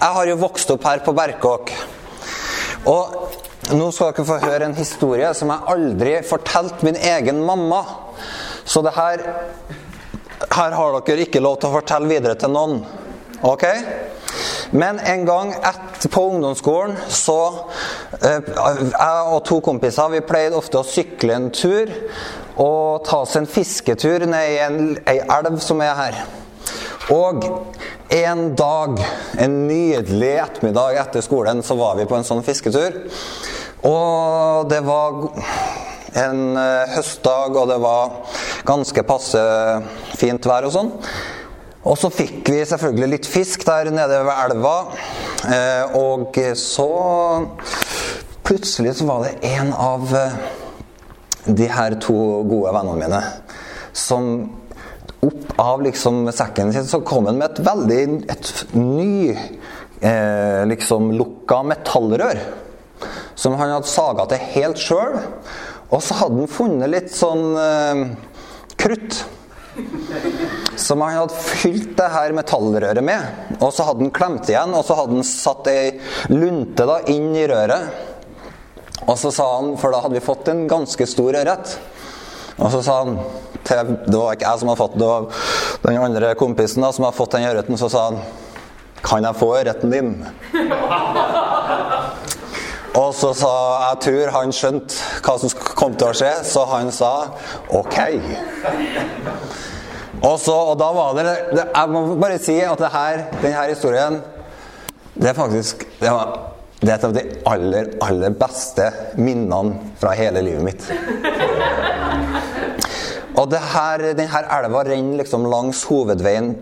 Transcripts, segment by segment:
Jeg har jo vokst opp her på Berkåk. Og nå skal dere få høre en historie som jeg aldri fortalte min egen mamma. Så det her Her har dere ikke lov til å fortelle videre til noen. Ok? Men en gang etter på ungdomsskolen så eh, Jeg og to kompiser vi pleide ofte å sykle en tur og ta oss en fisketur ned i en, ei elv som er her. Og en dag, en nydelig ettermiddag etter skolen, så var vi på en sånn fisketur. Og det var en eh, høstdag, og det var ganske passe fint vær og sånn. Og så fikk vi selvfølgelig litt fisk der nede ved elva. Eh, og så Plutselig så var det en av eh, de her to gode vennene mine som opp av liksom sekken sin så kom han med et veldig et ny eh, liksom lukka metallrør. Som han hadde saga til helt sjøl. Og så hadde han funnet litt sånn eh, krutt. Som han hadde fylt det her metallrøret med. Og så hadde han klemt igjen, og så hadde han satt ei lunte da inn i røret. Og så sa han, for da hadde vi fått en ganske stor ørret. Og så sa han til, Det var ikke jeg som hadde fått det, var den andre kompisen da, som hadde fått den ørreten. Så sa han Kan jeg få ørreten din? Og så sa Jeg tror han skjønte hva som kom til å skje, så han sa OK. Og, så, og da var det, det Jeg må bare si at det her, denne historien Det er faktisk det var, det er et av de aller, aller beste minnene fra hele livet mitt. Og her, denne elva renner liksom langs hovedveien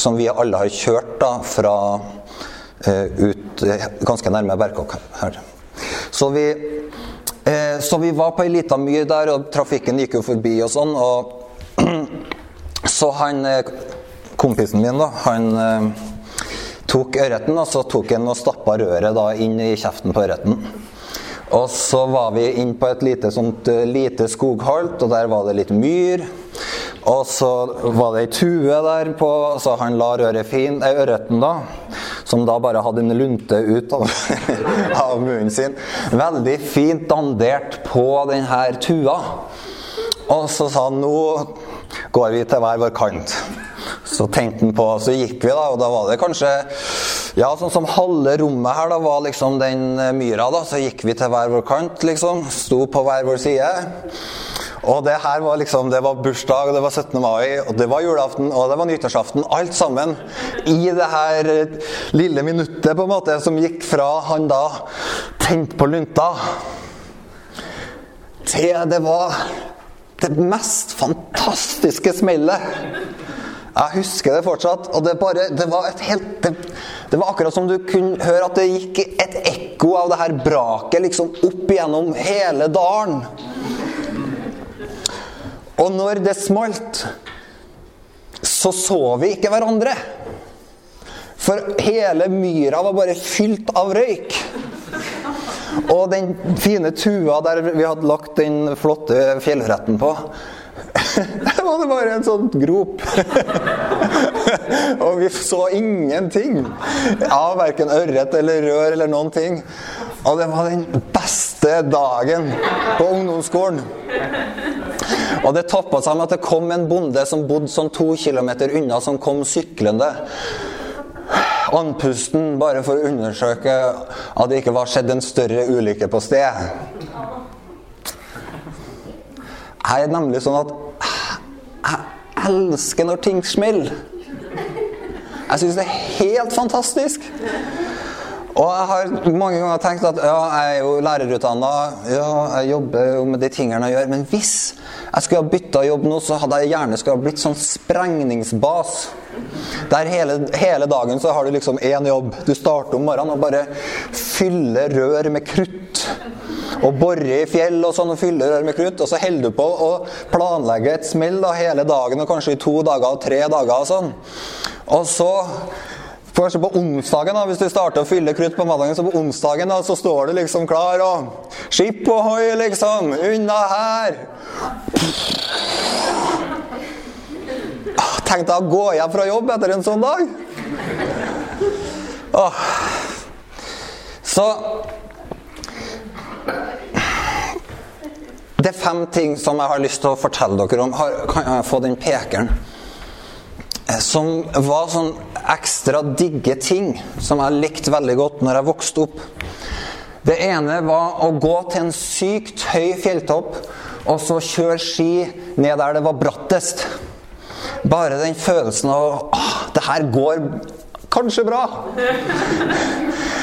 som vi alle har kjørt da, fra uh, ut uh, ganske nærme Berkåk her. Så vi, uh, så vi var på ei lita myr der, og trafikken gikk jo forbi og sånn. Og så han kompisen min, da, han tok ørreten, og så tok han og stappa røret da inn i kjeften på ørreten. Og så var vi inn på et lite, sånt, lite skogholt, og der var det litt myr. Og så var det ei tue der på, så han la røret fin, eh, ørreten, da. Som da bare hadde en lunte ut av, av munnen sin. Veldig fint dandert på denne tua. Og så sa han nå går vi til hver vår kant. Så tenkte han på, så gikk vi, da, og da var det kanskje Ja, sånn som halve rommet her da var liksom den myra, da. Så gikk vi til hver vår kant, liksom. Sto på hver vår side. Og det her var liksom, det var bursdag, det var 17. mai, og det var julaften, og det var nyttårsaften. Alt sammen i det her lille minuttet på en måte som gikk fra han da tente på lunta, til det var det mest fantastiske smellet. Jeg husker det fortsatt. Og det, bare, det var et helt det, det, var akkurat som du kunne høre at det gikk et ekko av det her braket liksom opp gjennom hele dalen. Og når det smalt, så så vi ikke hverandre. For hele myra var bare fylt av røyk. Og den fine tua der vi hadde lagt den flotte fjellretten på der var det bare en sånn grop. og vi så ingenting av verken ørret eller rør eller noen ting. Og det var den beste dagen på ungdomsskolen. Og det toppa seg med at det kom en bonde som bodde sånn to kilometer unna, som kom syklende. Andpusten bare for å undersøke at det ikke var skjedd en større ulykke på sted. Jeg er nemlig sånn at jeg elsker når ting smeller. Jeg syns det er helt fantastisk. Og jeg har mange ganger tenkt at ja, jeg er jo lærerutdanna, ja, jeg jobber jo med de tingene jeg gjør, men hvis jeg skulle ha bytta jobb nå, så hadde jeg gjerne skulle ha blitt sånn sprengningsbas. Der hele, hele dagen så har du liksom én jobb. Du starter om morgenen og bare fyller rør med krutt. Og borer i fjell og sånn og fyller rør med krutt. Og så holder du på å planlegge et smell da, hele dagen, og kanskje i to dager og tre dager og sånn. Og så Kanskje på onsdagen, da, hvis du starter å fylle krutt på mandagen, så på onsdagen da, så står du liksom klar og Skip ohoi, liksom! Unna her! Tenk deg å gå hjem fra jobb etter en sånn dag. Åh. Så Det er fem ting som jeg har lyst til å fortelle dere om. Har, kan jeg få den pekeren? Eh, som var sånn ekstra digge ting som jeg likte veldig godt når jeg vokste opp. Det ene var å gå til en sykt høy fjelltopp og så kjøre ski ned der det var brattest. Bare den følelsen av at det her går kanskje bra.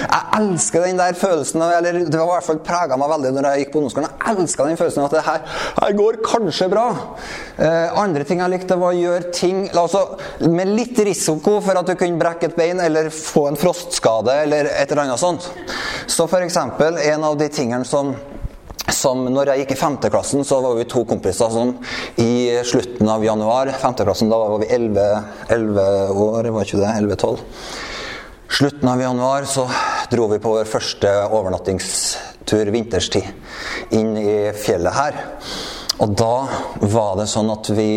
Jeg elsker den der følelsen eller Det var i hvert fall prega meg veldig når jeg gikk på ungdomsskolen. Jeg elska den følelsen at det her, her går kanskje bra. Eh, andre ting jeg likte, var å gjøre ting altså, med litt risiko for at du kunne brekke et bein eller få en frostskade eller et eller annet sånt. Så eksempel, en av de tingene som som når jeg gikk i femteklassen, så var vi to kompiser som i slutten av januar Femteklassen, da var vi 11, 11 år, var ikke det? 11-12. Slutten av januar så dro vi på vår første overnattingstur vinterstid inn i fjellet her. Og da var det sånn at vi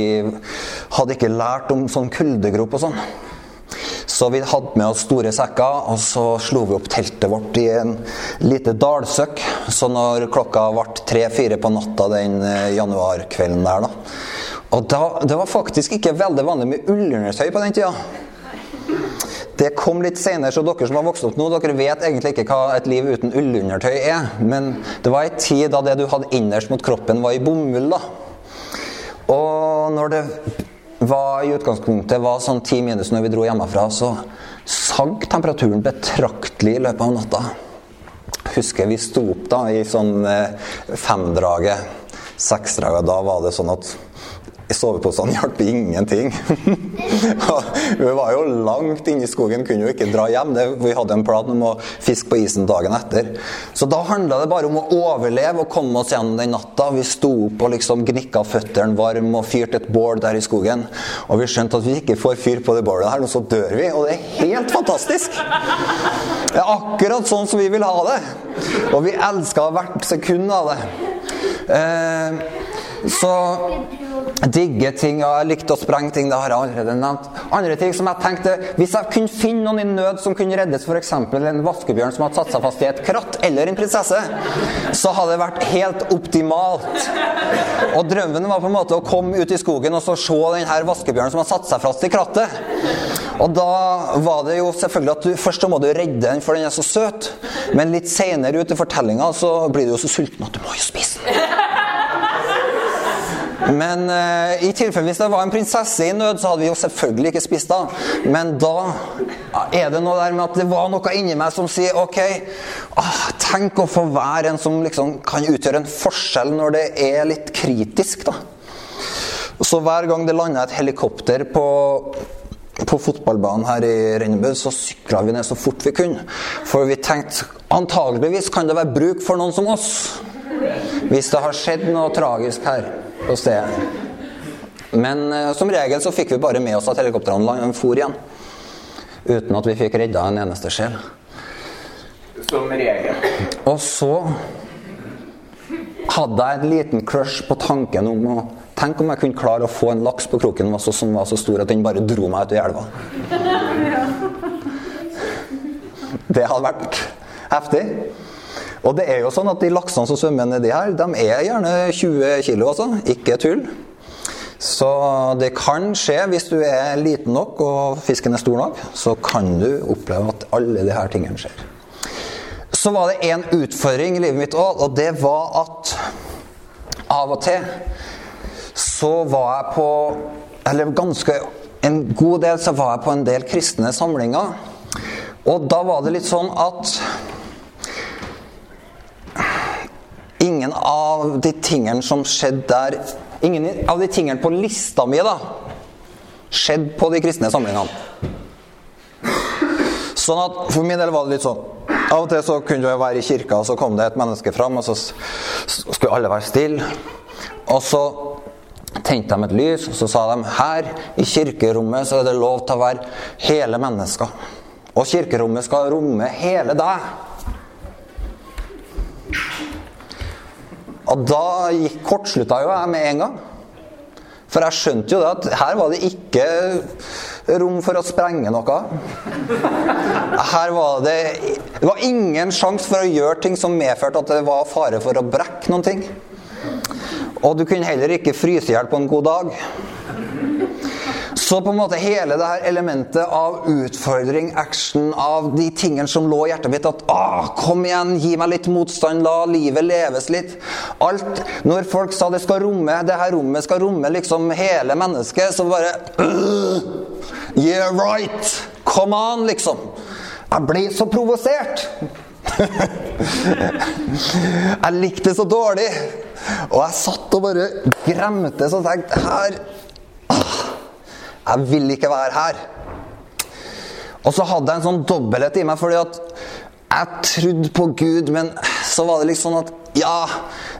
hadde ikke lært om sånn kuldegrop og sånn. Så vi hadde med oss store sekker, og så slo vi opp teltet vårt i en lite dalsøkk. Så når klokka ble tre-fire på natta den eh, januarkvelden der, da Og da, det var faktisk ikke veldig vanlig med ullundertøy på den tida. Det kom litt senere, så dere som har vokst opp nå, dere vet egentlig ikke hva et liv uten ullundertøy er. Men det var ei tid da det du hadde innerst mot kroppen, var i bomull. da. Og når det var i utgangspunktet var sånn ti minus når vi dro hjemmefra, så sank temperaturen betraktelig i løpet av natta. Husker vi sto opp da i sånn eh, femdraget, seksdraget. Da var det sånn at soveposene hjalp ingenting. vi var jo langt inne i skogen, kunne jo ikke dra hjem. Det, vi hadde en plan om å fiske på isen dagen etter. Så da handla det bare om å overleve og komme oss gjennom den natta. Vi sto opp og liksom gnikka føttene varme og fyrte et bål der i skogen. Og vi skjønte at vi ikke får fyr på det bålet her, og så dør vi. Og det er helt fantastisk! Det er akkurat sånn som vi vil ha det. Og vi elska hvert sekund av det. Eh, så digge ting, og jeg likte å sprenge ting. Det har jeg allerede nevnt. Andre ting som jeg tenkte, Hvis jeg kunne finne noen i nød som kunne reddes, f.eks. en vaskebjørn som hadde satt seg fast i et kratt, eller en prinsesse, så hadde det vært helt optimalt. Og drømmen var på en måte å komme ut i skogen og så se denne vaskebjørnen som har satt seg fast i krattet. Og da var det jo selvfølgelig at du først må du redde den, for den er så søt. Men litt seinere ut i fortellinga så blir du jo så sulten at du må jo spise den. Men uh, i tilfelle hvis det var en prinsesse i nød, så hadde vi jo selvfølgelig ikke spist da. Men da er det noe der med at det var noe inni meg som sier OK, ah, tenk å få være en som liksom kan utgjøre en forskjell når det er litt kritisk, da. Så hver gang det landa et helikopter på på fotballbanen her i Rennebu så sykla vi ned så fort vi kunne. For vi tenkte antageligvis kan det være bruk for noen som oss. Hvis det har skjedd noe tragisk her på stedet. Men uh, som regel så fikk vi bare med oss at helikoptrene for igjen. Uten at vi fikk redda en eneste sjel. Som regel. Og så hadde jeg en liten crush på tanken om å Tenk om jeg kunne klare å få en laks på kroken som var så stor at den bare dro meg ut i elva. Det hadde vært heftig. Og det er jo sånn at de laksene som svømmer nedi her, de er gjerne 20 kg, altså. Ikke tull. Så det kan skje, hvis du er liten nok og fisken er stor nok, så kan du oppleve at alle disse tingene skjer. Så var det en utfordring i livet mitt òg, og det var at av og til så var jeg på Eller ganske en god del så var jeg på en del kristne samlinger. Og da var det litt sånn at ingen av de tingene som skjedde der Ingen av de tingene på lista mi da skjedde på de kristne samlingene. Sånn at For min del var det litt sånn Av og til så kunne jeg være i kirka, og så kom det et menneske fram, og så skulle alle være stille. Og så tente de et lys, og så sa de her i kirkerommet så er det lov til å være hele mennesker. Og kirkerommet skal romme hele deg. Og da kortslutta jo jeg med en gang. For jeg skjønte jo det at her var det ikke rom for å sprenge noe. Her var det Det var ingen sjanse for å gjøre ting som medførte at det var fare for å brekke noen ting. Og du kunne heller ikke fryse i hjel på en god dag. Så på en måte hele det her elementet av utfordring, action, av de tingene som lå i hjertet mitt at ah, Kom igjen, gi meg litt motstand, la livet leves litt. Alt Når folk sa det skal romme, det her rommet skal romme liksom hele mennesket, så bare uh, Yeah, right! Come on, liksom. Jeg ble så provosert. jeg likte det så dårlig. Og jeg satt og bare gremte og tenkte her ah, Jeg vil ikke være her. Og så hadde jeg en sånn dobbelthet i meg, fordi at jeg trodde på Gud, men så var det liksom at ja,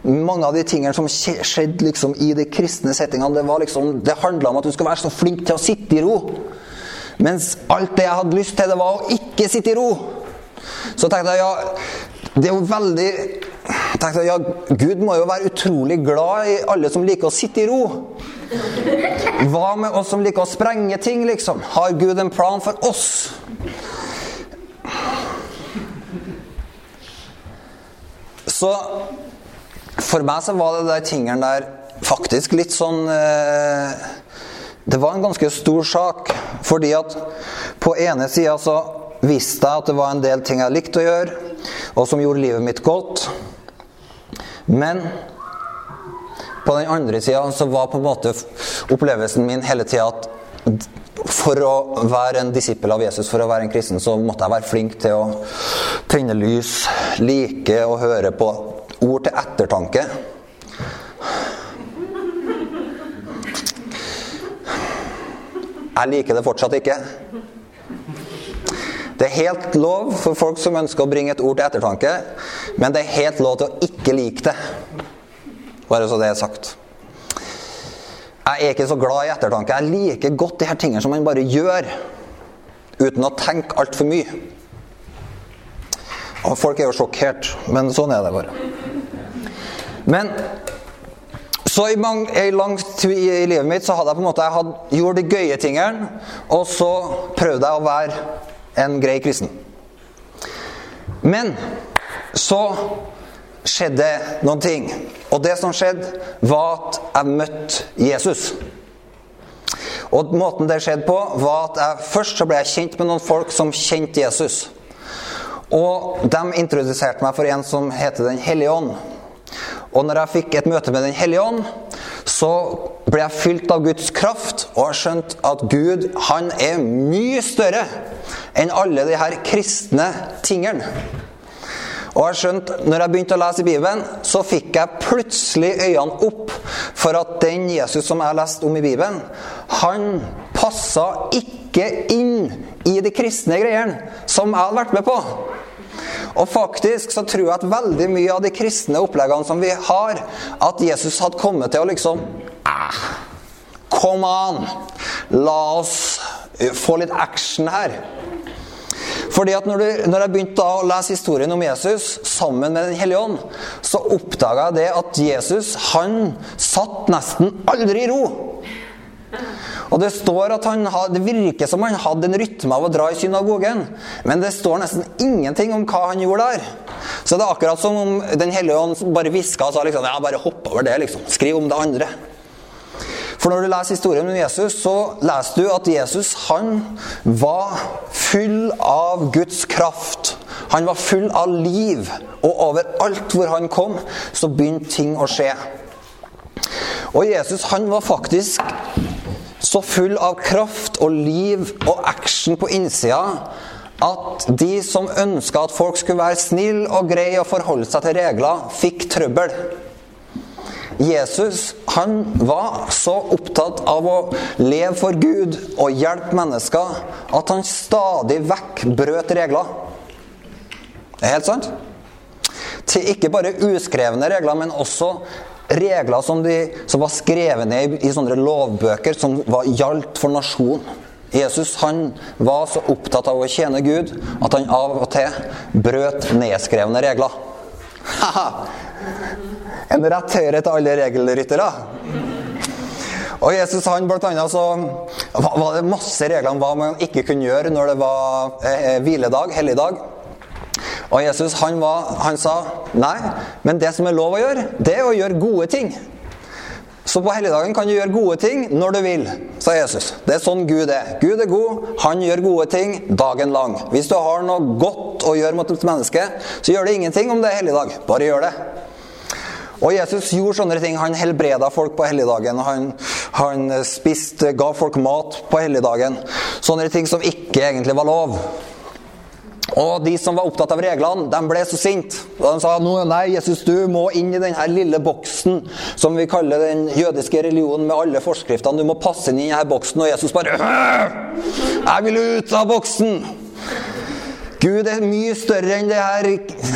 mange av de tingene som skjedde liksom i de kristne settingene, det var liksom, det handla om at du skal være så flink til å sitte i ro. Mens alt det jeg hadde lyst til, det var å ikke sitte i ro. Så tenkte jeg ja, det er jo veldig tenkte jeg, ja, Gud må jo være utrolig glad i alle som liker å sitte i ro. Hva med oss som liker å sprenge ting, liksom? Har Gud en plan for oss? Så for meg så var det de tingene der faktisk litt sånn eh, Det var en ganske stor sak. Fordi at på ene sida så visste jeg at det var en del ting jeg likte å gjøre, og som gjorde livet mitt godt. Men på den andre sida så var på en måte opplevelsen min hele tida at for å være en disippel av Jesus, for å være en kristen, så måtte jeg være flink til å tenne lys, like å høre på ord til ettertanke. Jeg liker det fortsatt ikke. Det er helt lov for folk som ønsker å bringe et ord til ettertanke, men det er helt lov til å ikke like det. Bare så det er sagt. Jeg er ikke så glad i ettertanke. Jeg liker godt de her tingene som man bare gjør uten å tenke altfor mye. Og folk er jo sjokkert, men sånn er det bare. Men så i, mange, i lang tid i livet mitt så hadde jeg på en måte jeg hadde, gjort de gøye tingene, og så prøvde jeg å være en grei kristen. Men så skjedde noen ting. Og det som skjedde, var at jeg møtte Jesus. Og måten det skjedde på, var at jeg, først så ble jeg kjent med noen folk som kjente Jesus. Og de introduserte meg for en som heter Den hellige ånd. Og når jeg fikk et møte med Den hellige ånd, så ble jeg fylt av Guds kraft og har skjønt at Gud han er mye større enn alle de her kristne tingene. Og jeg skjønt, når jeg begynte å lese i Bibelen, så fikk jeg plutselig øynene opp for at den Jesus som jeg leste om i Bibelen, han passa ikke inn i de kristne greiene som jeg hadde vært med på. Og faktisk så tror jeg at veldig mye av de kristne oppleggene som vi har, at Jesus hadde kommet til å liksom ah, Kom an! La oss få litt action her. Fordi at når, du, når jeg begynte å lese historien om Jesus sammen med Den hellige ånd, så oppdaga jeg det at Jesus han satt nesten aldri i ro. Og Det står at han had, det virker som han hadde en rytme av å dra i synagogen, men det står nesten ingenting om hva han gjorde der. Så det er akkurat som om Den hellige ånd bare hviska og sa liksom, ja, bare hopp over det. liksom, Skriv om det andre. For når du leser historien om Jesus, så leser du at Jesus han var full av Guds kraft. Han var full av liv. Og overalt hvor han kom, så begynte ting å skje. Og Jesus han var faktisk så full av kraft og liv og action på innsida at de som ønska at folk skulle være snille og greie og forholde seg til regler, fikk trøbbel. Jesus han var så opptatt av å leve for Gud og hjelpe mennesker at han stadig vekk brøt regler. Det er helt sant. Til ikke bare uskrevne regler, men også regler som, de, som var skrevet ned i, i sånne lovbøker som var gjaldt for nasjonen. Jesus han var så opptatt av å tjene Gud at han av og til brøt nedskrevne regler. en rett høyre til alle regelryttere. Og Jesus han blant annet så var det masse regler om hva man ikke kunne gjøre når det var eh, hviledag, helligdag. Og Jesus han, var, han sa nei, men det som er lov å gjøre, det er å gjøre gode ting. Så på helligdagen kan du gjøre gode ting når du vil, sa Jesus. Det er sånn Gud er. Gud er god, han gjør gode ting dagen lang. Hvis du har noe godt å gjøre mot et menneske, så gjør det ingenting om det er helligdag. Bare gjør det. Og Jesus gjorde sånne ting. Han helbreda folk på helligdagen. Han, han spiste, ga folk mat på helligdagen. Sånne ting som ikke egentlig var lov. Og de som var opptatt av reglene, de ble så sinte. De sa nei, Jesus, du må inn i denne lille boksen som vi kaller den jødiske religionen med alle forskriftene. Du må passe inn i denne boksen. Og Jesus bare Jeg vil ut av boksen! Gud er mye større enn de her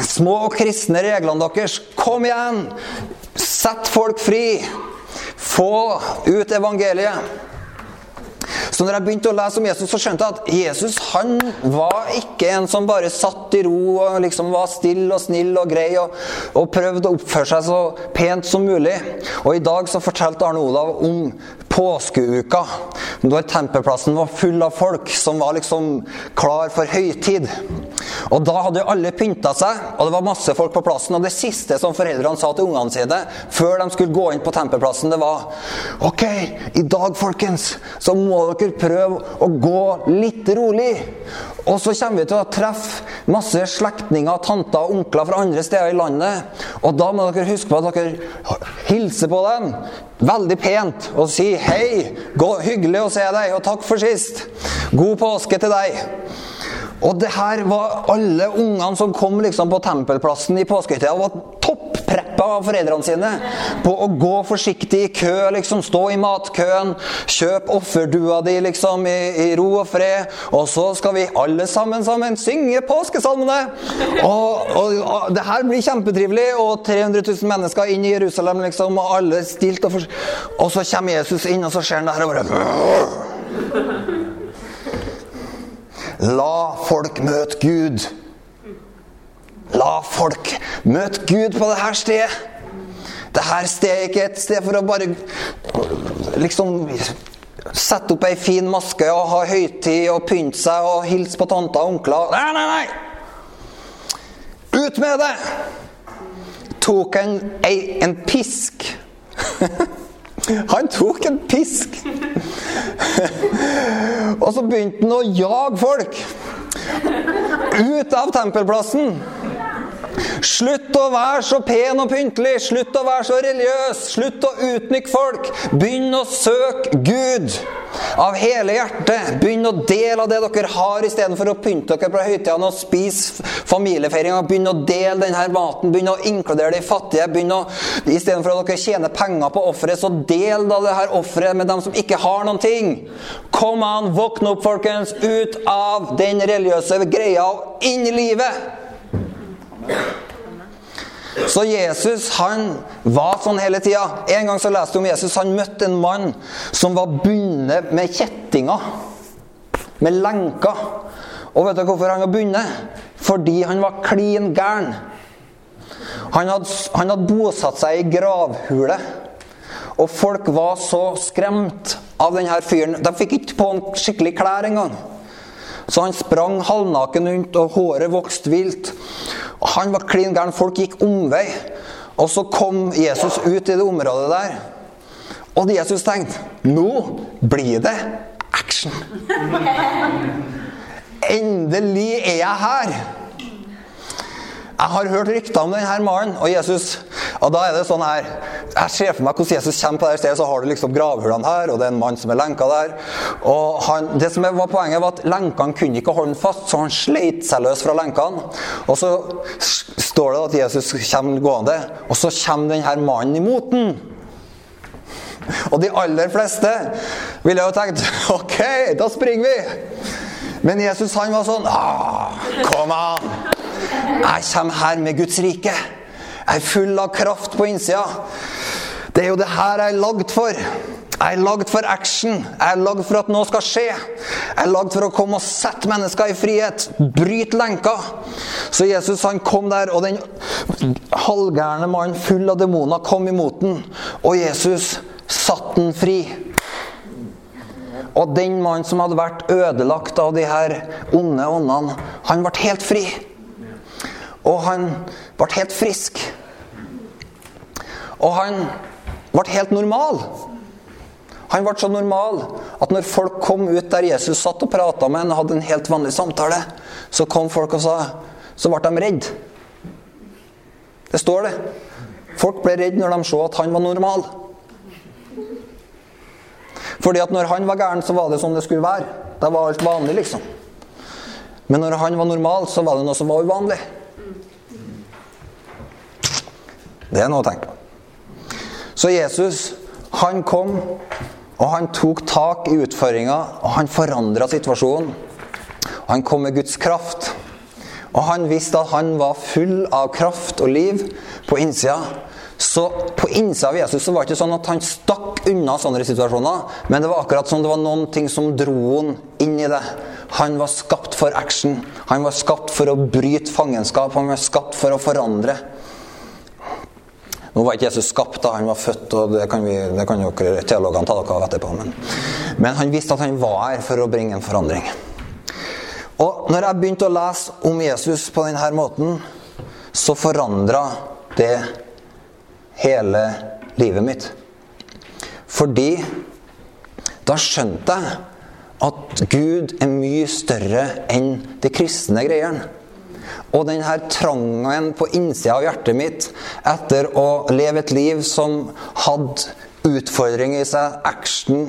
små kristne reglene deres. Kom igjen! Sett folk fri! Få ut evangeliet! Så når jeg begynte å lese om Jesus, så skjønte jeg at Jesus han var ikke en som bare satt i ro og liksom var stille og snill og grei og, og prøvde å oppføre seg så pent som mulig. Og i dag så fortalte Arne Olav om påskeuka, når tempelplassen var full av folk som var liksom klar for høytid. Og Da hadde jo alle pynta seg, og det var masse folk på plassen. Og det siste som foreldrene sa til ungene sine før de skulle gå inn på tempelplassen, det var OK, i dag, folkens, så må dere prøve å gå litt rolig. Og så kommer vi til å treffe masse slektninger, tanter og onkler fra andre steder i landet. Og da må dere huske på at dere hilser på dem veldig pent og sier hei, gå, hyggelig å se deg, og takk for sist. God påske til deg. Og det her var alle ungene som kom liksom på tempelplassen i påskehytta, var toppreppa av foreldrene sine på å gå forsiktig i kø, liksom stå i matkøen, kjøp offerdua di liksom i, i, ro og fred, og så skal vi alle sammen sammen synge påskesalmene! Og, og, og, det her blir kjempetrivelig, og 300 000 mennesker inn i Jerusalem, liksom, og alle stilt og for... Og så kommer Jesus inn, og så ser han det her og bare La folk møte Gud. La folk møte Gud på dette stedet. Dette stedet er ikke et sted for å bare liksom sette opp ei fin maske og ha høytid og pynte seg og hilse på tanter og onkler. Nei, nei, nei! Ut med det! Tok en, en pisk Han tok en pisk! og så begynte han å jage folk ut av tempelplassen. Slutt å være så pen og pyntelig, slutt å være så religiøs, slutt å utnytte folk. Begynn å søke Gud av hele hjertet. Begynn å dele av det dere har, istedenfor å pynte dere på høytidene og spise familiefeiringa. Begynn å dele denne maten, begynn å inkludere de fattige. Begynn å, Istedenfor at dere tjener penger på offeret, så del da det her offeret med dem som ikke har noen ting. Kom an, våkne opp, folkens. Ut av den religiøse greia og inn i livet. Så Jesus han var sånn hele tida. En gang så leste jeg om Jesus. Han møtte en mann som var bundet med kjettinger. Med lenker. Og vet du hvorfor han var bundet? Fordi han var klin gæren. Han hadde, han hadde bosatt seg i gravhule. Og folk var så skremt av denne fyren. De fikk ikke på ham skikkelig klær engang. Så han sprang halvnaken rundt, og håret vokste vilt. Og Han var klin gæren. Folk gikk omvei. Og så kom Jesus ut i det området der. Og Jesus tenkte nå blir det action. Endelig er jeg her. Jeg har hørt rykter om denne mannen og Jesus. Og da er det sånn her Jeg ser for meg hvordan Jesus kommer på det stedet, så har du liksom gravhullene her, og det er en mann som er lenka der. Og han, det som var Poenget var at lenkene kunne ikke holde ham fast, så han sleit seg løs fra lenkene. Og så står det at Jesus kommer gående, og så kommer denne mannen imot den. Og de aller fleste ville jo tenkt OK, da springer vi. Men Jesus han var sånn ah, Kom an! Jeg kommer her med Guds rike. Jeg er full av kraft på innsida. Det er jo det her jeg er lagd for. Jeg er lagd for action. Jeg er lagd for at noe skal skje. Jeg er lagd for å komme og sette mennesker i frihet. Bryte lenker. Så Jesus han kom der, og den halvgærne mannen full av demoner kom imot den. Og Jesus satte den fri. Og den mannen som hadde vært ødelagt av de her onde åndene, han ble helt fri. Og han ble helt frisk. Og han ble helt normal. Han ble så normal at når folk kom ut der Jesus satt og prata med ham og hadde en helt vanlig samtale, så kom folk og sa Så ble de redde. Det står det. Folk ble redde når de så at han var normal. Fordi at når han var gæren, så var det som det skulle være. Da var alt vanlig, liksom. Men når han var normal, så var det noe som var uvanlig. Det er noe å tenke på. Så Jesus, han kom, og han tok tak i utfordringa, og han forandra situasjonen. Han kom med Guds kraft. Og han visste at han var full av kraft og liv på innsida. Så på innsida av Jesus så var det ikke sånn at han stakk unna sånne situasjoner, men det var akkurat sånn det var noen ting som dro han inn i det. Han var skapt for action. Han var skapt for å bryte fangenskap. Han var skapt for å forandre. Nå var ikke Jesus skapt da han var født, og det kan, vi, det kan jo teologene ta dere av etterpå. Men, men han visste at han var her for å bringe en forandring. Og når jeg begynte å lese om Jesus på denne måten, så forandra det hele livet mitt. Fordi da skjønte jeg at Gud er mye større enn de kristne greiene. Og denne trangen på innsida av hjertet mitt etter å leve et liv som hadde utfordring i seg, action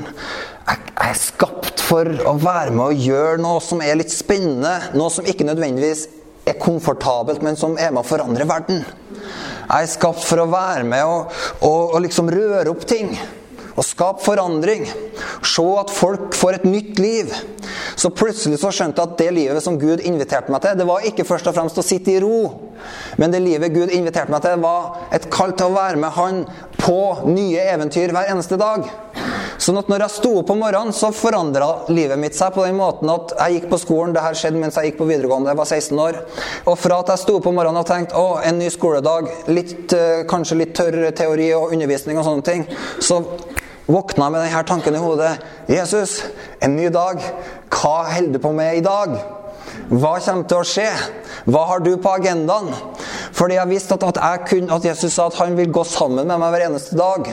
Jeg er skapt for å være med og gjøre noe som er litt spennende. Noe som ikke nødvendigvis er komfortabelt, men som er med å forandre verden. Jeg er skapt for å være med og, og, og liksom røre opp ting og skape forandring. Se at folk får et nytt liv. Så plutselig så skjønte jeg at det livet som Gud inviterte meg til, det var ikke først og fremst å sitte i ro. Men det livet Gud inviterte meg til, var et kall til å være med Han på nye eventyr hver eneste dag. Sånn at når jeg sto opp om morgenen, så forandra livet mitt seg på den måten at jeg gikk på skolen. Det her skjedde mens jeg gikk på videregående. Jeg var 16 år. Og fra at jeg sto opp om morgenen og tenkte å, en ny skoledag, litt, eh, kanskje litt tørr teori og undervisning og sånne ting, så våkna med denne tanken i hodet. Jesus, en ny dag. Hva holder du på med i dag? Hva kommer til å skje? Hva har du på agendaen? Fordi jeg visste at, at, kunne, at, Jesus sa at han vil gå sammen med meg hver eneste dag.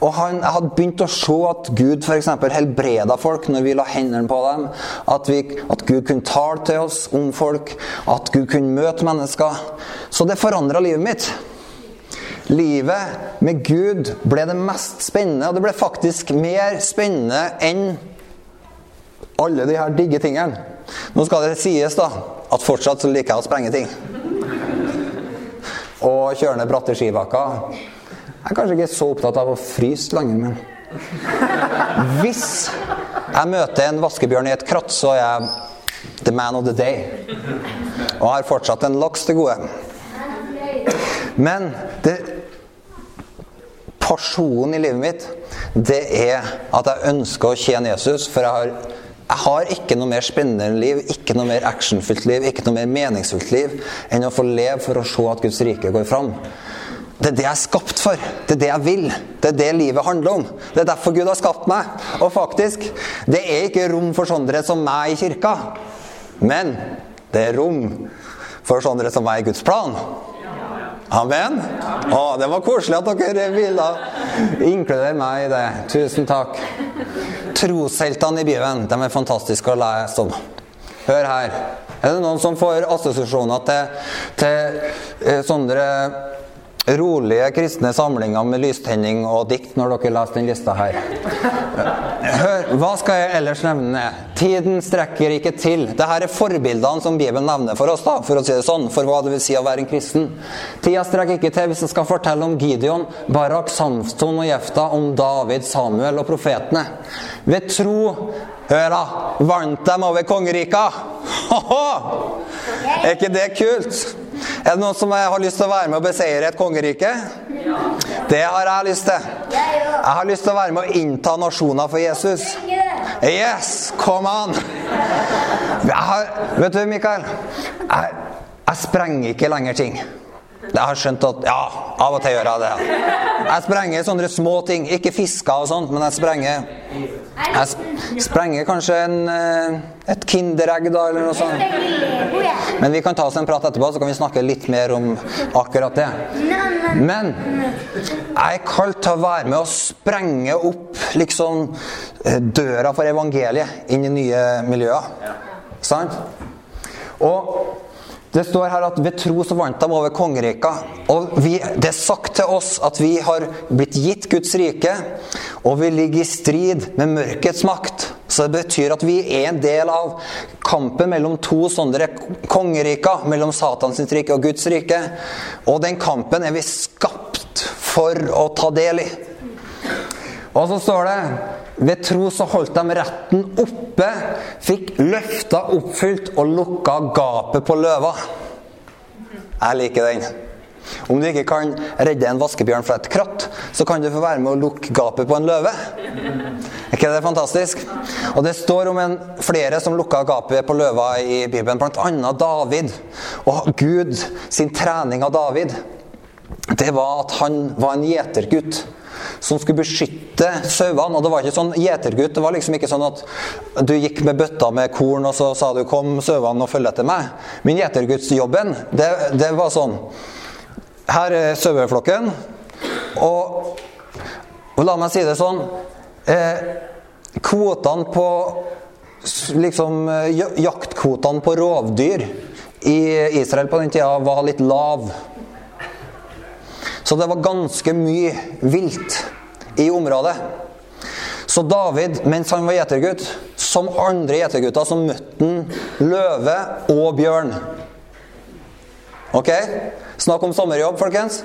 Og han, jeg hadde begynt å se at Gud f.eks. helbreda folk når vi la hendene på dem. At, vi, at Gud kunne tale til oss om folk. At Gud kunne møte mennesker. Så det forandra livet mitt. Livet med Gud ble det mest spennende, og det ble faktisk mer spennende enn alle de her digge tingene. Nå skal det sies da, at fortsatt så liker jeg å sprenge ting. Og kjøre ned bratte skibakker. Jeg er kanskje ikke så opptatt av å fryse lenger, men Hvis jeg møter en vaskebjørn i et kratt, så er jeg the man of the day. Og har fortsatt en laks til gode. Men det, pasjonen i livet mitt, det er at jeg ønsker å tjene Jesus. For jeg har, jeg har ikke noe mer spennende liv, ikke noe mer actionfylt liv, ikke noe mer meningsfullt liv enn å få leve for å se at Guds rike går fram. Det er det jeg er skapt for. Det er det jeg vil. Det er det livet handler om. Det er derfor Gud har skapt meg. Og faktisk, det er ikke rom for sånne som meg i kirka. Men det er rom for sånne som meg i Guds plan. Amen? Å, det var koselig at dere ville inkludere meg i det. Tusen takk. Trosheltene i Bibelen de er fantastiske å lese om. Hør her. Er det noen som får assosiasjoner til, til eh, sånne rolige kristne samlinger med lystenning og dikt når dere leser den lista her. Hør, hva skal jeg ellers nevne? Tiden strekker ikke til. Dette er forbildene som Bibelen nevner for oss, da, for å si det sånn, for hva det vil si å være en kristen. Tida strekker ikke til hvis jeg skal fortelle om Gideon, Barak, Samson og Jefta, om David, Samuel og profetene. Ved tro Hør, da! Vant dem over kongerika! Er ikke det kult? Er det noen som har lyst til å være med og beseire et kongerike? Det har jeg lyst til. Jeg har lyst til å være med å innta nasjoner for Jesus. Yes! Come on! Har, vet du, Mikael? Jeg, jeg sprenger ikke lenger ting. Jeg har skjønt at Ja, av og til gjør jeg det. Jeg sprenger sånne små ting. Ikke fisker og sånt, men jeg sprenger Jeg sprenger kanskje en, eh, et Kinderegg, da, eller noe sånt. Men vi kan ta oss en prat etterpå, så kan vi snakke litt mer om akkurat det. Men jeg er kalt til å være med å sprenge opp liksom eh, døra for evangeliet inn i nye miljøer. Sant? Og det står her at ved tro så vant de over kongerika. Og vi, det er sagt til oss at vi har blitt gitt Guds rike, og vi ligger i strid med mørkets makt. Så det betyr at vi er en del av kampen mellom to sånne kongeriker, mellom Satans rike og Guds rike. Og den kampen er vi skapt for å ta del i. Og så står det ved tro så holdt de retten oppe, fikk løfta oppfylt og lukka gapet på løva. Jeg liker den. Om du ikke kan redde en vaskebjørn fra et kratt, så kan du få være med å lukke gapet på en løve. Er ikke det fantastisk? Og Det står om en, flere som lukka gapet på løva i Bibelen, bl.a. David. Og Gud sin trening av David, det var at han var en gjetergutt som skulle beskytte sauene. Og det var ikke sånn gjetergutt. Det var liksom ikke sånn at du gikk med bøtta med korn og så sa du 'kom sauene og følg etter meg'. Men gjetergudsjobben, det, det var sånn Her er saueflokken. Og, og la meg si det sånn eh, Kvotene på liksom eh, Jaktkvotene på rovdyr i Israel på den tida var litt lav. Så det var ganske mye vilt i området. Så David, mens han var gjetergutt, som andre gjetergutter, så møtte han løve og bjørn. Ok? Snakk om sommerjobb, folkens.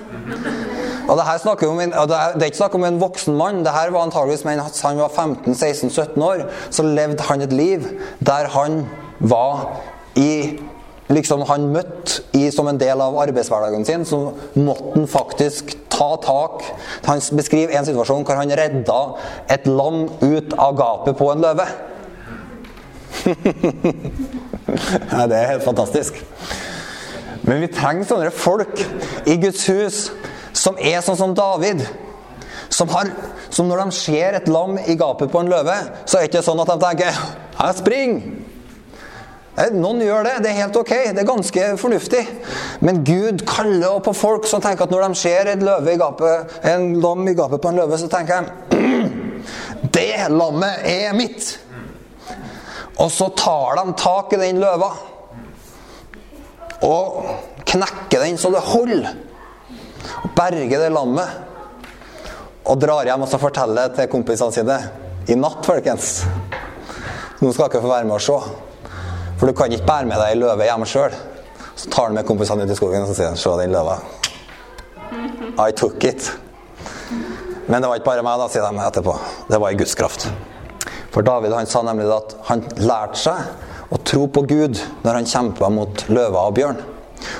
Og det, her snakker om en, det er ikke snakk om en voksen mann. Det her var antageligvis mens han var 15-16-17 år. Så levde han et liv der han var i liksom han møtte i, som en del av arbeidshverdagen sin, så måtte han faktisk ta tak. Han beskriver en situasjon hvor han redda et lam ut av gapet på en løve. ja, det er helt fantastisk. Men vi trenger sånne folk i Guds hus som er sånn som David. Som, har, som når de ser et lam i gapet på en løve, så er det ikke sånn at de tenker 'Jeg springer'. Noen gjør det. Det er helt ok. Det er ganske fornuftig. Men Gud kaller også på folk som tenker at når de ser et løve i gapet, en lam i gapet på en løve, så tenker de Det lammet er mitt! Og så tar de tak i den løva og knekker den så det holder. Og berger det lammet. Og drar hjem og så forteller til kompisene sine i natt, folkens. Nå skal dere få være med og se. For du kan ikke bære med deg ei løve hjem sjøl. Så tar han med kompisene ut i skogen og så sier han, se den løva. I took it. Men det var ikke bare meg, da, sier de etterpå. Det var i Guds kraft. For David han sa nemlig at han lærte seg å tro på Gud når han kjempa mot løver og bjørn.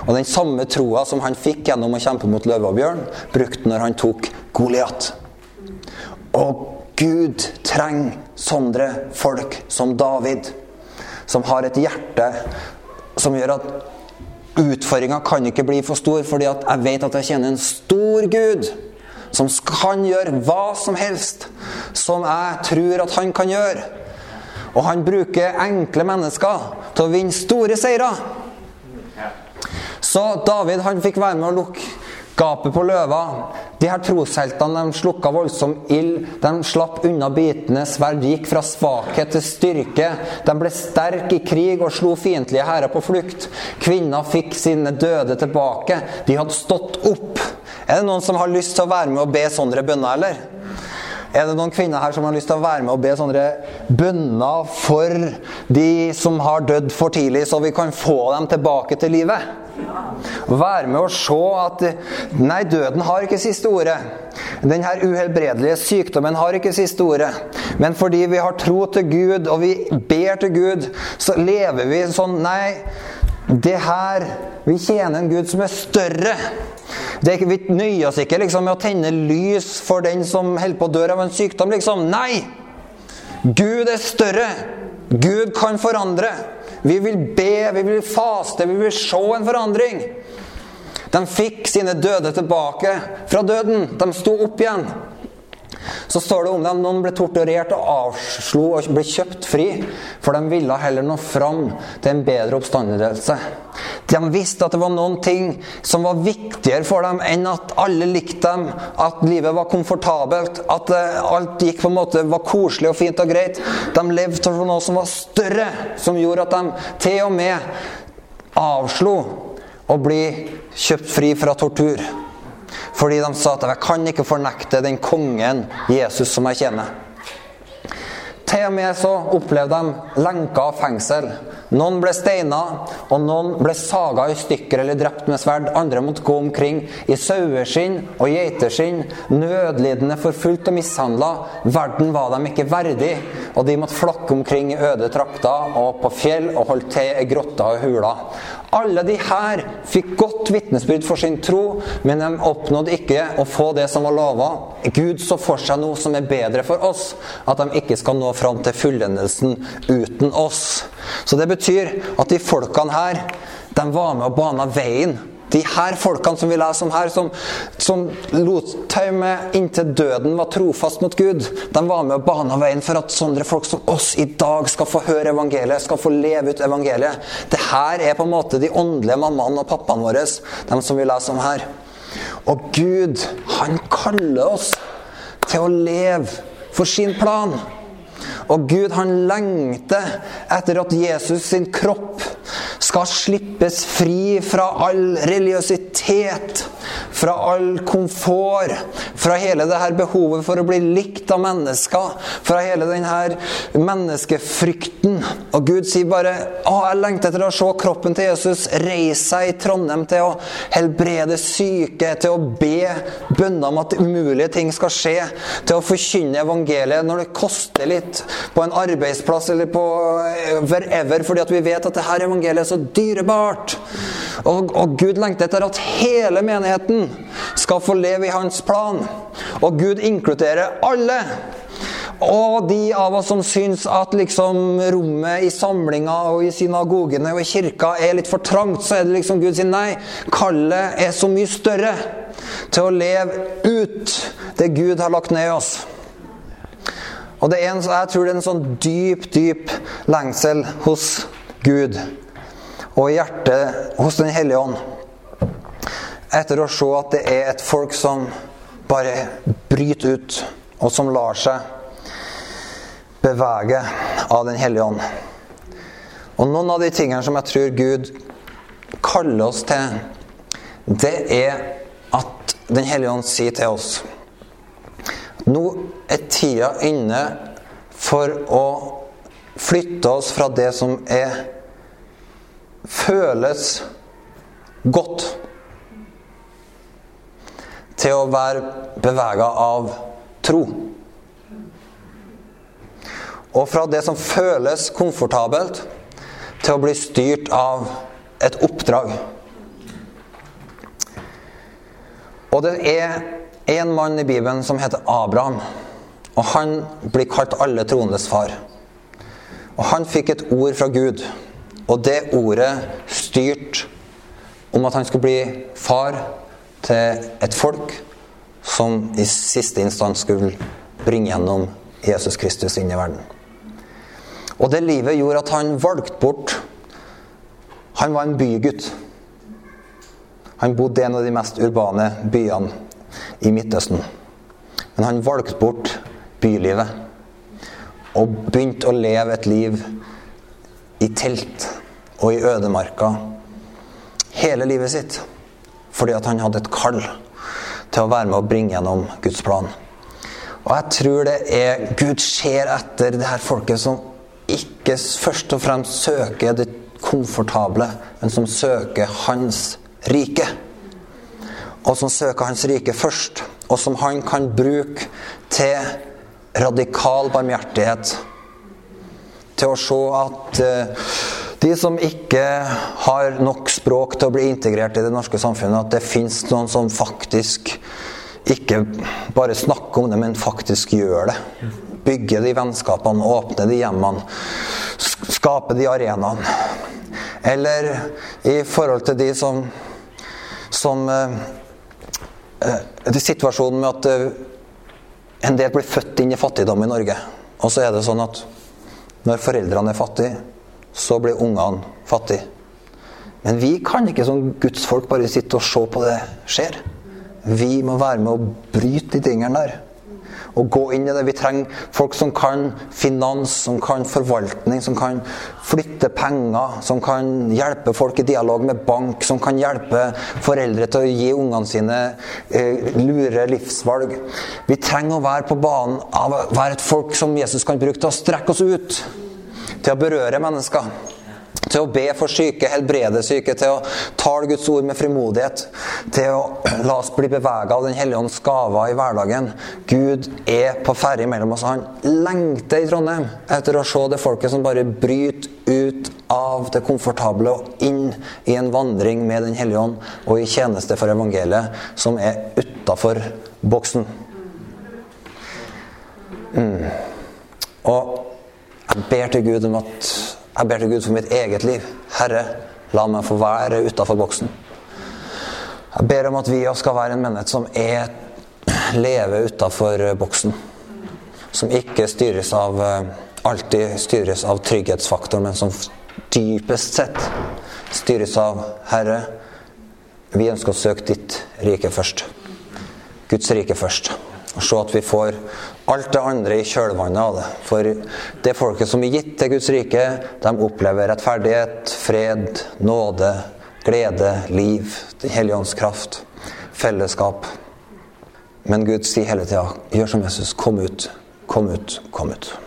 Og den samme troa som han fikk gjennom å kjempe mot løve og bjørn, brukte når han tok Goliat. Og Gud trenger sånne folk som David som har et hjerte som gjør at utfordringa kan ikke bli for stor, fordi at jeg vet at jeg kjenner en stor Gud som kan gjøre hva som helst som jeg tror at han kan gjøre. Og han bruker enkle mennesker til å vinne store seirer. Så David han fikk være med å lukke gapet på løva. De her trosheltene de slukka voldsom ild. De slapp unna bitende sverd, gikk fra svakhet til styrke. De ble sterke i krig og slo fiendtlige hærer på flukt. Kvinner fikk sine døde tilbake. De hadde stått opp. Er det noen som har lyst til å være med og be sånne bønner, eller? Er det noen kvinner her som har lyst til å være med og be sånne bønner for de som har dødd for tidlig, så vi kan få dem tilbake til livet? Vær med og se at Nei, døden har ikke siste ordet. Denne uhelbredelige sykdommen har ikke siste ordet. Men fordi vi har tro til Gud, og vi ber til Gud, så lever vi sånn Nei, det her Vi tjener en Gud som er større. Er vi nøyer oss ikke liksom, med å tenne lys for den som holder på å dø av en sykdom. liksom. Nei! Gud er større. Gud kan forandre. Vi vil be, vi vil faste, vi vil se en forandring. De fikk sine døde tilbake fra døden. De sto opp igjen. Så står det om dem noen ble torturert og avslo og ble kjøpt fri, for de ville heller nå fram til en bedre oppstandelse. De visste at det var noen ting som var viktigere for dem enn at alle likte dem, at livet var komfortabelt, at eh, alt gikk på en måte var koselig og fint og greit. De levde for noe som var større, som gjorde at de til og med avslo å bli kjøpt fri fra tortur. Fordi de sa at jeg kan ikke fornekte den kongen Jesus som jeg kjenner. Til og med så opplevde de lenka av fengsel. Noen ble steina, og noen ble saga i stykker eller drept med sverd. Andre måtte gå omkring i saueskinn og geiteskinn, nødlidende, forfulgt og mishandla. Verden var dem ikke verdig, og de måtte flakke omkring i øde trakter og på fjell og holde til i grotter og huler. Alle de her fikk godt vitnesbyrd for sin tro, men de oppnådde ikke å få det som var lova. Gud så for seg noe som er bedre for oss, at de ikke skal nå fram til fullendelsen uten oss. Så det betyr at de folkene her, de var med og bana veien de her folkene som vi leser om her, som, som lot til med inntil døden var trofast mot Gud, de var med og bana veien for at sånne folk som oss i dag skal få høre evangeliet, skal få leve ut evangeliet. Det her er på en måte de åndelige mammaene og pappaene våre, de som vi leser om her. Og Gud, han kaller oss til å leve for sin plan. Og Gud han lengter etter at Jesus sin kropp skal slippes fri fra all religiøsitet, fra all komfort, fra hele det her behovet for å bli likt av mennesker, fra hele den her menneskefrykten. Og Gud sier bare å, jeg lengter etter å se kroppen til Jesus reise seg i Trondheim til å helbrede syke, til å be bønner om at umulige ting skal skje, til å forkynne evangeliet når det koster litt på en arbeidsplass eller på eh, wherever, fordi at vi vet at det her evangeliet er så dyrebart. Og, og Gud lengter etter at hele menigheten skal få leve i hans plan. Og Gud inkluderer alle. Og de av oss som syns at liksom rommet i samlinga og i synagogene og i kirka er litt for trangt, så er det liksom Gud sier nei. Kallet er så mye større til å leve ut det Gud har lagt ned i oss. Og en, jeg tror det er en sånn dyp, dyp lengsel hos Gud og i hjertet hos Den hellige ånd. Etter å se at det er et folk som bare bryter ut, og som lar seg bevege av Den hellige ånd. Og noen av de tingene som jeg tror Gud kaller oss til, det er at Den hellige ånd sier til oss Nå er tida inne for å flytte oss fra det som er føles godt, til å være bevega av tro. Og fra det som føles komfortabelt, til å bli styrt av et oppdrag. Og det er en mann i Bibelen som heter Abraham. Og han blir kalt alle troendes far. Og han fikk et ord fra Gud. Og det ordet styrte om at han skulle bli far til et folk som i siste instans skulle bringe gjennom Jesus Kristus inn i verden. Og det livet gjorde at han valgte bort Han var en bygutt. Han bodde i en av de mest urbane byene i Midtøsten. Men han valgte bort bylivet og begynte å leve et liv i telt og i ødemarka hele livet sitt. Fordi at han hadde et kall til å være med å bringe gjennom Guds plan. Og jeg tror det er Gud ser etter det her folket som ikke først og fremst søker det komfortable, men som søker Hans rike. Og som søker Hans rike først, og som han kan bruke til radikal barmhjertighet. Til å se at uh, de som ikke har nok språk til å bli integrert i det norske samfunnet, at det fins noen som faktisk ikke bare snakker om det, men faktisk gjør det. Bygge de vennskapene, åpne de hjemmene, skape de arenaene. Eller i forhold til de som som eh, eh, Situasjonen med at eh, en del blir født inn i fattigdom i Norge. Og så er det sånn at når foreldrene er fattige, så blir ungene fattige. Men vi kan ikke som gudsfolk bare sitte og se på det skjer. Vi må være med å bryte de tingene der Og gå inn i det. Vi trenger folk som kan finans, som kan forvaltning, som kan flytte penger, som kan hjelpe folk i dialog med bank, som kan hjelpe foreldre til å gi ungene sine eh, lure livsvalg. Vi trenger å være på banen av å være et folk som Jesus kan bruke til å strekke oss ut, til å berøre mennesker. Til å be for syke, helbrede syke, til å tale Guds ord med frimodighet. Til å la oss bli bevega av Den hellige ånds gaver i hverdagen. Gud er på ferde mellom oss. Han lengter i Trondheim etter å se det folket som bare bryter ut av det komfortable og inn i en vandring med Den hellige ånd og i tjeneste for evangeliet som er utafor boksen. Mm. Og jeg ber til Gud om at jeg ber til Gud for mitt eget liv. Herre, la meg få være utafor boksen. Jeg ber om at vi skal være en menighet som er lever utafor boksen. Som ikke styres av alltid styres av trygghetsfaktoren, men som dypest sett styres av Herre, vi ønsker å søke ditt rike først. Guds rike først. Og se at vi får alt det andre i kjølvannet av det. For det folket som er gitt til Guds rike, de opplever rettferdighet, fred, nåde, glede, liv, Den hellige ånds kraft, fellesskap. Men Gud sier hele tida 'Gjør som Jesus. Kom ut. Kom ut. Kom ut'.